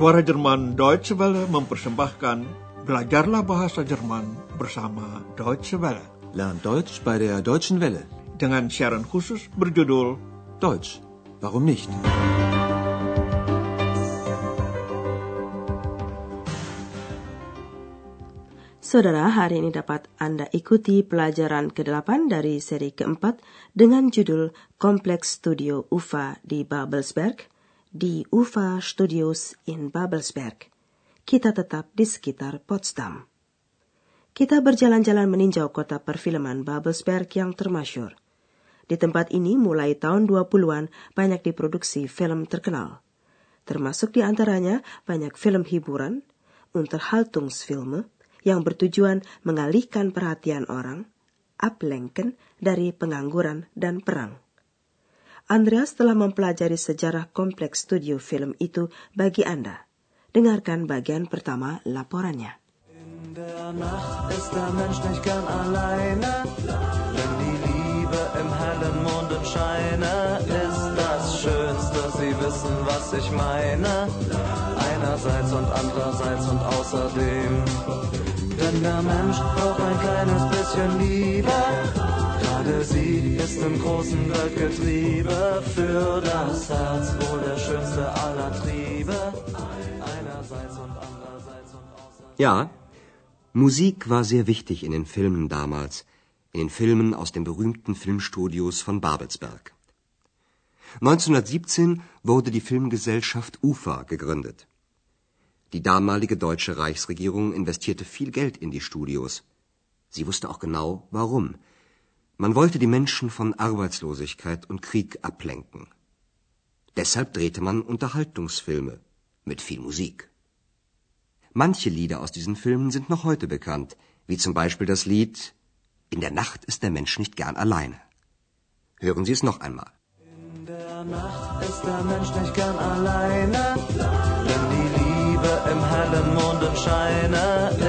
Suara Jerman Deutsche Welle mempersembahkan Belajarlah Bahasa Jerman bersama Deutsche Welle. Lern Deutsch bei der Deutschen Welle. Dengan siaran khusus berjudul Deutsch, warum nicht? Saudara, hari ini dapat Anda ikuti pelajaran ke-8 dari seri keempat dengan judul Kompleks Studio UFA di Babelsberg, di UFA Studios in Babelsberg. Kita tetap di sekitar Potsdam. Kita berjalan-jalan meninjau kota perfilman Babelsberg yang termasyur. Di tempat ini mulai tahun 20-an banyak diproduksi film terkenal. Termasuk di antaranya banyak film hiburan, Unterhaltungsfilme, yang bertujuan mengalihkan perhatian orang, ablenken dari pengangguran dan perang. Andreas telah mempelajari sejarah kompleks studio film itu bagi Anda. Dengarkan bagian pertama laporannya. Denn der Mensch braucht ein kleines bisschen Liebe. Gerade sie ist im großen Weltgetriebe für das Herz wohl der schönste aller Triebe. Einerseits und andererseits und außerdem. Ja, Musik war sehr wichtig in den Filmen damals, in den Filmen aus den berühmten Filmstudios von Babelsberg. 1917 wurde die Filmgesellschaft UFA gegründet. Die damalige deutsche Reichsregierung investierte viel Geld in die Studios. Sie wusste auch genau, warum. Man wollte die Menschen von Arbeitslosigkeit und Krieg ablenken. Deshalb drehte man Unterhaltungsfilme mit viel Musik. Manche Lieder aus diesen Filmen sind noch heute bekannt, wie zum Beispiel das Lied In der Nacht ist der Mensch nicht gern alleine. Hören Sie es noch einmal. In der Nacht ist der Mensch nicht gern alleine, denn die Liebe im hellen Mondenscheine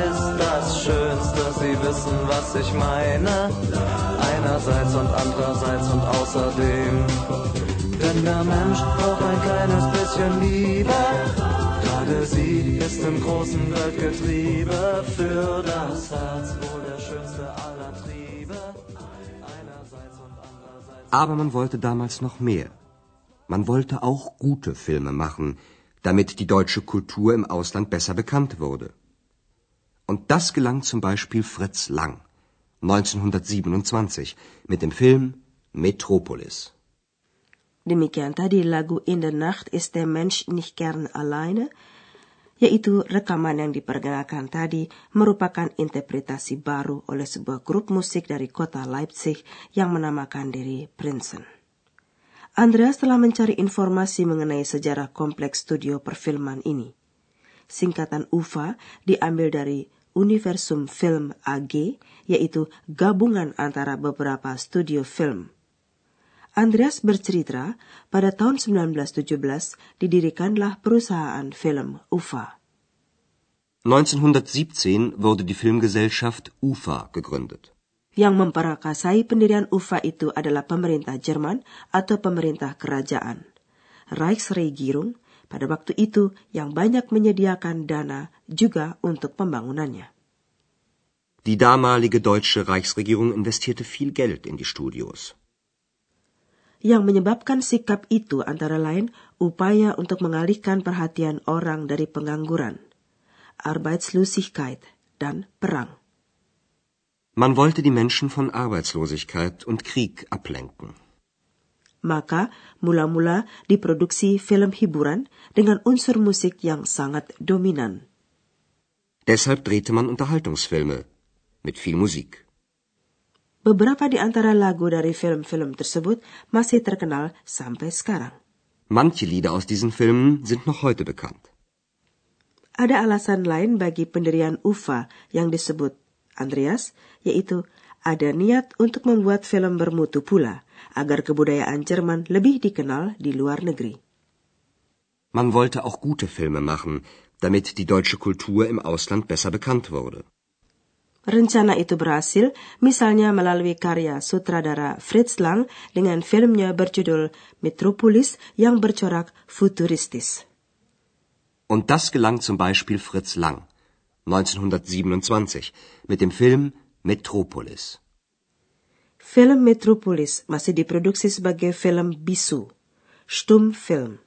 ist das Schönste. Sie wissen, was ich meine, einerseits und andererseits und außerdem. Denn der Mensch braucht ein kleines bisschen Liebe, gerade sie ist im großen Weltgetriebe für das Herz wohl der schönste aller Triebe. Aber man wollte damals noch mehr. Man wollte auch gute Filme machen, damit die deutsche Kultur im Ausland besser bekannt wurde. Und das gelang zum Beispiel Fritz Lang 1927 mit dem Film Metropolis. Demikian tadi lagu In the Nacht ist der Mensch nicht gern alleine, yaitu rekaman yang diperkenalkan tadi merupakan interpretasi baru oleh sebuah grup musik dari kota Leipzig yang menamakan diri Princeton. Andreas telah mencari informasi mengenai sejarah kompleks studio perfilman ini. Singkatan UFA diambil dari Universum Film AG, yaitu gabungan antara beberapa studio film. Andreas bercerita, pada tahun 1917 didirikanlah perusahaan film UFA. 1917 wurde die Filmgesellschaft UFA gegründet. Yang memperakasai pendirian UFA itu adalah pemerintah Jerman atau pemerintah kerajaan. Reichsregierung pada waktu itu yang banyak menyediakan dana juga untuk pembangunannya. Die damalige deutsche Reichsregierung investierte viel Geld in die Studios. Yang menyebabkan sikap itu antara lain upaya untuk mengalihkan perhatian orang dari pengangguran, Arbeitslosigkeit, dan perang. Man wollte die Menschen von Arbeitslosigkeit und Krieg ablenken. Maka mula-mula diproduksi film hiburan dengan unsur musik yang sangat dominan. Deshalb drehte man Unterhaltungsfilme mit viel Musik. Beberapa di antara lagu dari film-film tersebut masih terkenal sampai sekarang. Manche Lieder aus diesen Filmen sind noch heute bekannt. Ada alasan lain bagi pendirian UFA yang disebut Andreas, yaitu ada niat untuk membuat film bermutu pula, agar kebudayaan Jerman lebih dikenal di luar negeri. Man wollte auch gute Filme machen, damit die deutsche Kultur im Ausland besser bekannt wurde. Rencana itu berhasil, misalnya melalui karya sutradara Fritz Lang dengan filmnya berjudul Metropolis yang bercorak futuristis. Und das gelang zum Beispiel Fritz Lang 1927 mit dem Film Metropolis. Film Metropolis masih diproduksi sebagai film bisu, stum film.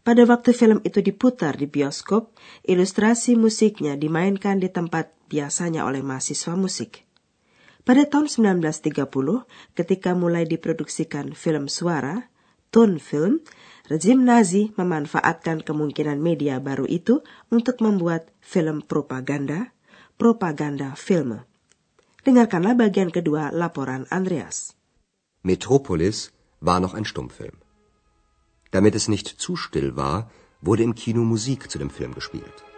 Pada waktu film itu diputar di bioskop, ilustrasi musiknya dimainkan di tempat biasanya oleh mahasiswa musik. Pada tahun 1930, ketika mulai diproduksikan film suara, tone film, rezim Nazi memanfaatkan kemungkinan media baru itu untuk membuat film propaganda, propaganda film. Dengarkanlah bagian kedua laporan Andreas. Metropolis war noch ein Stummfilm. Damit es nicht zu still war, wurde im Kino Musik zu dem Film gespielt.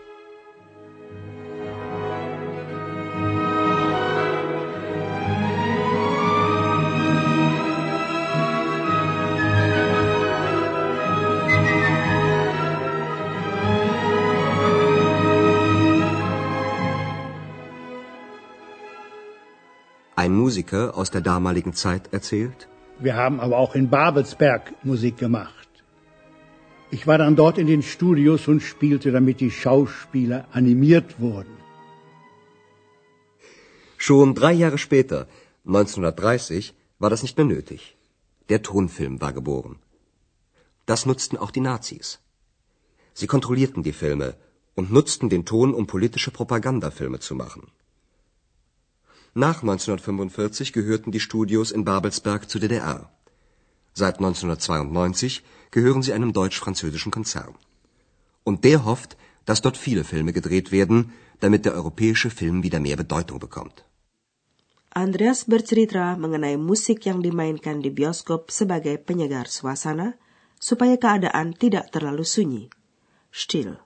Ein Musiker aus der damaligen Zeit erzählt. Wir haben aber auch in Babelsberg Musik gemacht. Ich war dann dort in den Studios und spielte, damit die Schauspieler animiert wurden. Schon drei Jahre später, 1930, war das nicht mehr nötig. Der Tonfilm war geboren. Das nutzten auch die Nazis. Sie kontrollierten die Filme und nutzten den Ton, um politische Propagandafilme zu machen. Nach 1945 gehörten die Studios in Babelsberg zur DDR. Seit 1992 gehören sie einem deutsch-französischen Konzern. Und der hofft, dass dort viele Filme gedreht werden, damit der europäische Film wieder mehr Bedeutung bekommt. Andreas bercerita mengenai musik yang dimainkan di bioskop sebagai penyegar suasana supaya keadaan tidak terlalu sunyi. Still.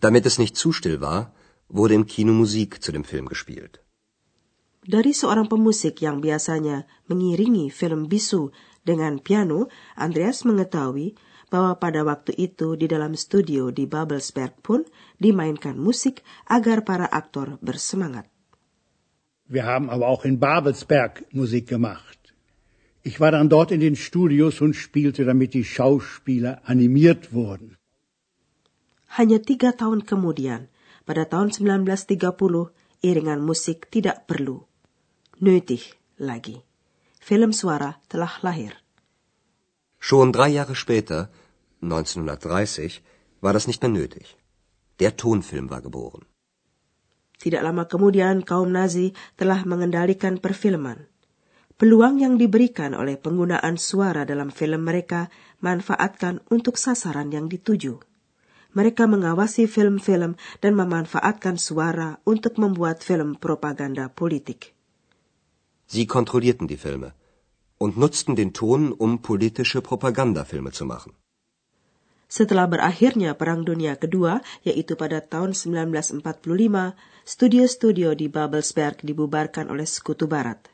Damit es nicht zu still war, wurde im Kino Musik zu dem Film gespielt. Dari seorang pemusik yang biasanya mengiringi film bisu dengan piano, Andreas mengetahui bahwa pada waktu itu di dalam studio di Babelsberg pun dimainkan musik agar para aktor bersemangat. Wir haben aber auch in Babelsberg Musik gemacht. Ich war dann dort in den Studios und spielte, damit die Schauspieler animiert wurden. Hanya tiga tahun kemudian, pada tahun 1930, iringan musik tidak perlu nötig lagi. Film suara telah lahir. Schon drei Jahre später, 1930, war das nicht mehr nötig. Der Tonfilm war geboren. Tidak lama kemudian kaum Nazi telah mengendalikan perfilman. Peluang yang diberikan oleh penggunaan suara dalam film mereka manfaatkan untuk sasaran yang dituju. Mereka mengawasi film-film dan memanfaatkan suara untuk membuat film propaganda politik. Sie kontrollierten die Filme und nutzten den Ton, um politische Propagandafilme zu machen. Setelah berakhirnya Perang Dunia Kedua, yaitu pada tahun 1945, studio-studio di Babelsberg dibubarkan oleh Sekutu Barat.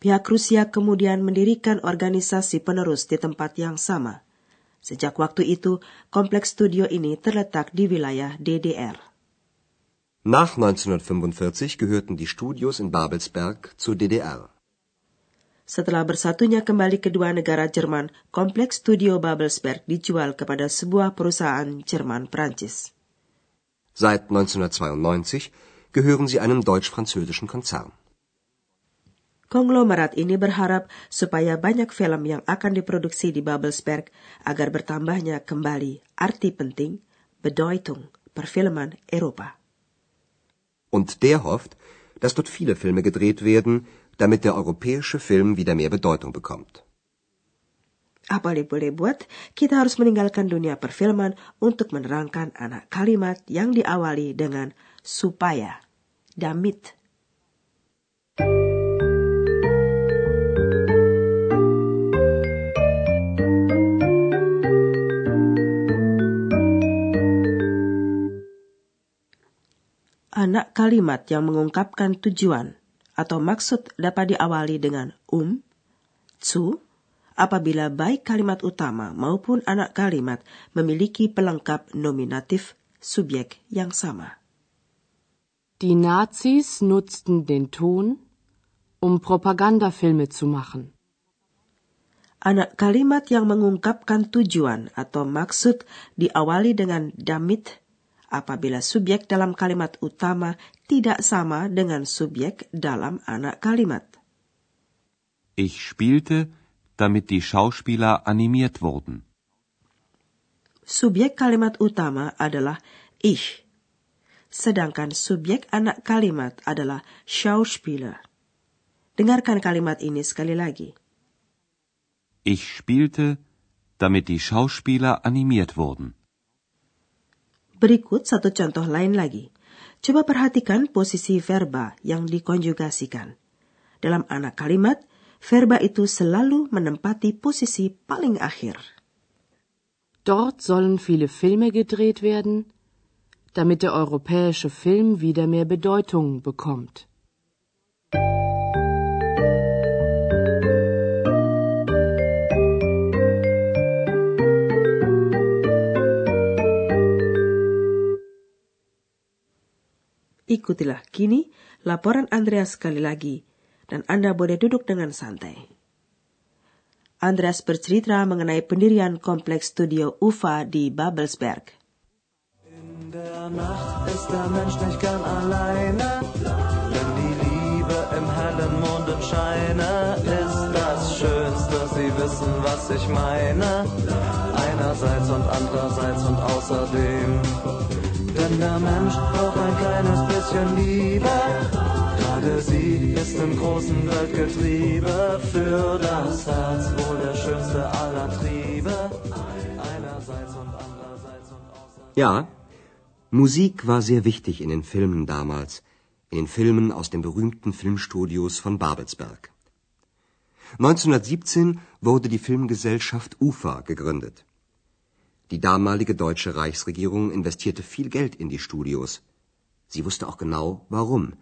Pihak Rusia kemudian mendirikan organisasi penerus di tempat yang sama. Sejak waktu itu, kompleks studio ini terletak di wilayah DDR. Nach 1945 gehörten die Studios in Babelsberg zur DDR. Setelah bersatunya kembali kedua negara Jerman, kompleks studio Babelsberg dijual kepada sebuah perusahaan Jerman Prancis. Seit 1992 gehören sie einem deutsch-französischen Konzern. Konglomerat ini berharap supaya banyak film yang akan diproduksi di Babelsberg agar bertambahnya kembali arti penting, Bedeutung, perfilman Eropa. Und der hofft, dass dort viele Filme gedreht werden, damit der europäische Film wieder mehr Bedeutung bekommt. Apa boleh buat, kita harus meninggalkan dunia perfilman untuk menerangkan anak kalimat yang diawali dengan supaya, damit. Anak kalimat yang mengungkapkan tujuan atau maksud dapat diawali dengan um, zu, apabila baik kalimat utama maupun anak kalimat memiliki pelengkap nominatif subjek yang sama. Die Nazis nutzten den Ton, um Propagandafilme zu machen. Anak kalimat yang mengungkapkan tujuan atau maksud diawali dengan damit apabila subjek dalam kalimat utama tidak sama dengan subjek dalam anak kalimat. Ich spielte, damit die Schauspieler animiert wurden. Subjek kalimat utama adalah ich, sedangkan subjek anak kalimat adalah Schauspieler. Dengarkan kalimat ini sekali lagi. Ich spielte, damit die Schauspieler animiert wurden. Berikut satu contoh lain lagi. Coba perhatikan posisi verba yang dikonjugasikan. Dalam anak kalimat, verba itu selalu menempati posisi paling akhir. Dort sollen viele Filme gedreht werden, damit der europäische Film wieder mehr Bedeutung bekommt. Ikutilah kini laporan Andreas sekali lagi, dan Anda boleh duduk dengan santai. Andreas bercerita mengenai pendirian kompleks studio UFA di Babelsberg. Was ich meine, einerseits und andererseits und außerdem. Denn der Mensch braucht ein kleines bisschen Liebe. Gerade sie ist im großen Weltgetriebe für das Herz wohl der schönste aller Triebe. Einerseits und andererseits und außerdem. Ja, Musik war sehr wichtig in den Filmen damals, in den Filmen aus den berühmten Filmstudios von Babelsberg. 1917 wurde die Filmgesellschaft UFA gegründet. Die damalige deutsche Reichsregierung investierte viel Geld in die Studios. Sie wusste auch genau, warum.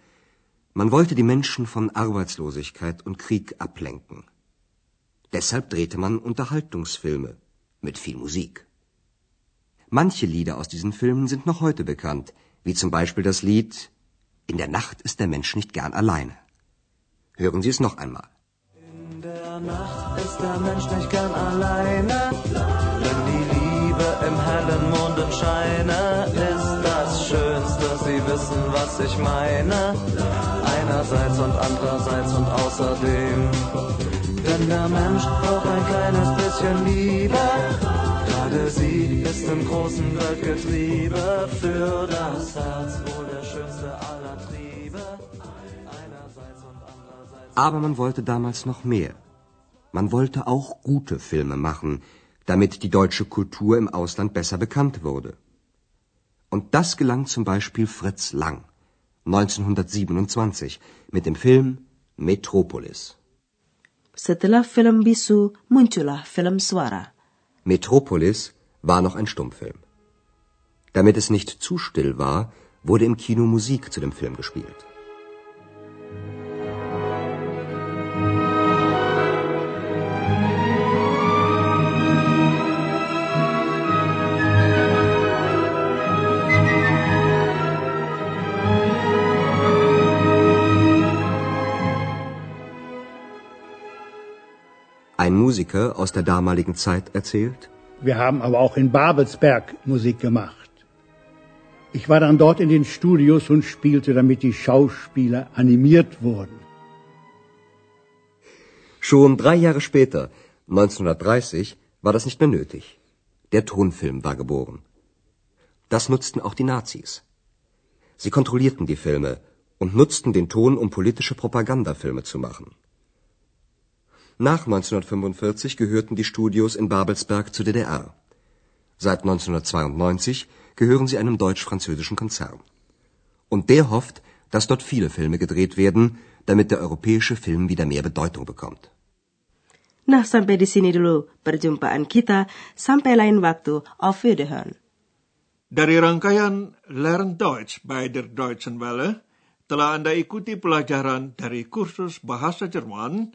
Man wollte die Menschen von Arbeitslosigkeit und Krieg ablenken. Deshalb drehte man Unterhaltungsfilme mit viel Musik. Manche Lieder aus diesen Filmen sind noch heute bekannt, wie zum Beispiel das Lied In der Nacht ist der Mensch nicht gern alleine. Hören Sie es noch einmal. In der Nacht ist der Mensch nicht gern alleine, Mondenscheine ist das Schönste. Sie wissen, was ich meine, einerseits und andererseits und außerdem. Denn der Mensch braucht ein kleines bisschen Liebe, gerade sie ist im großen Weltgetriebe für das Herz wohl der schönste aller Triebe. Aber man wollte damals noch mehr. Man wollte auch gute Filme machen, damit die deutsche Kultur im Ausland besser bekannt wurde. Und das gelang zum Beispiel Fritz Lang 1927 mit dem Film Metropolis. Setelah film bisu, muncullah film suara. Metropolis war noch ein Stummfilm. Damit es nicht zu still war, wurde im Kino Musik zu dem Film gespielt. Ein Musiker aus der damaligen Zeit erzählt, Wir haben aber auch in Babelsberg Musik gemacht. Ich war dann dort in den Studios und spielte, damit die Schauspieler animiert wurden. Schon drei Jahre später, 1930, war das nicht mehr nötig. Der Tonfilm war geboren. Das nutzten auch die Nazis. Sie kontrollierten die Filme und nutzten den Ton, um politische Propagandafilme zu machen. Nach 1945 gehörten die Studios in Babelsberg zur DDR. Seit 1992 gehören sie einem deutsch-französischen Konzern. Und der hofft, dass dort viele Filme gedreht werden, damit der europäische Film wieder mehr Bedeutung bekommt. Nah, sampai di sini dulu perjumpaan kita. Sampai lain waktu. Auf Wiederhören. Dari rangkaian Learn Deutsch bei der Deutschen Welle, telah Anda ikuti pelajaran dari kursus bahasa Jerman,